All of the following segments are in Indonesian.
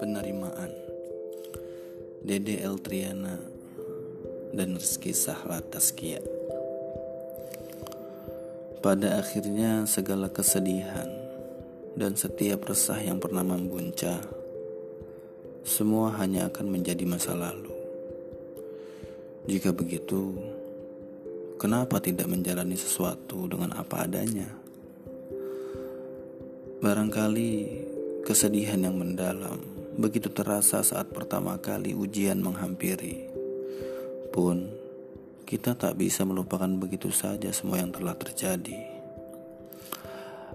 penerimaan. Dede Eltriana dan Rizky Sahla Taskia Pada akhirnya segala kesedihan dan setiap resah yang pernah membuncah Semua hanya akan menjadi masa lalu. Jika begitu, kenapa tidak menjalani sesuatu dengan apa adanya? Barangkali Kesedihan yang mendalam begitu terasa saat pertama kali ujian menghampiri. Pun, kita tak bisa melupakan begitu saja semua yang telah terjadi.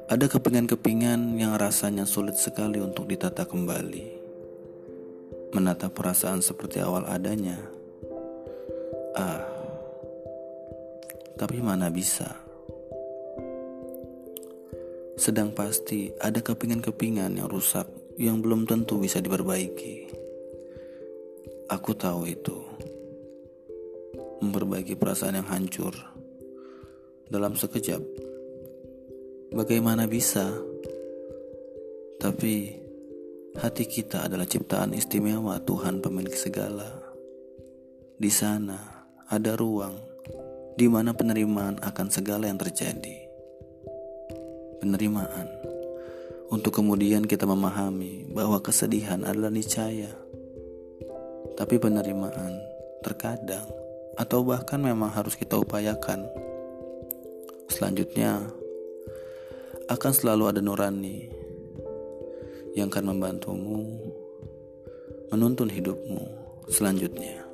Ada kepingan-kepingan yang rasanya sulit sekali untuk ditata kembali. Menata perasaan seperti awal adanya. Ah, tapi mana bisa? Sedang pasti ada kepingan-kepingan yang rusak yang belum tentu bisa diperbaiki. Aku tahu itu. Memperbaiki perasaan yang hancur dalam sekejap. Bagaimana bisa? Tapi hati kita adalah ciptaan istimewa Tuhan pemilik segala. Di sana ada ruang di mana penerimaan akan segala yang terjadi penerimaan, untuk kemudian kita memahami bahwa kesedihan adalah niscaya. Tapi penerimaan terkadang atau bahkan memang harus kita upayakan. Selanjutnya, akan selalu ada nurani yang akan membantumu menuntun hidupmu selanjutnya.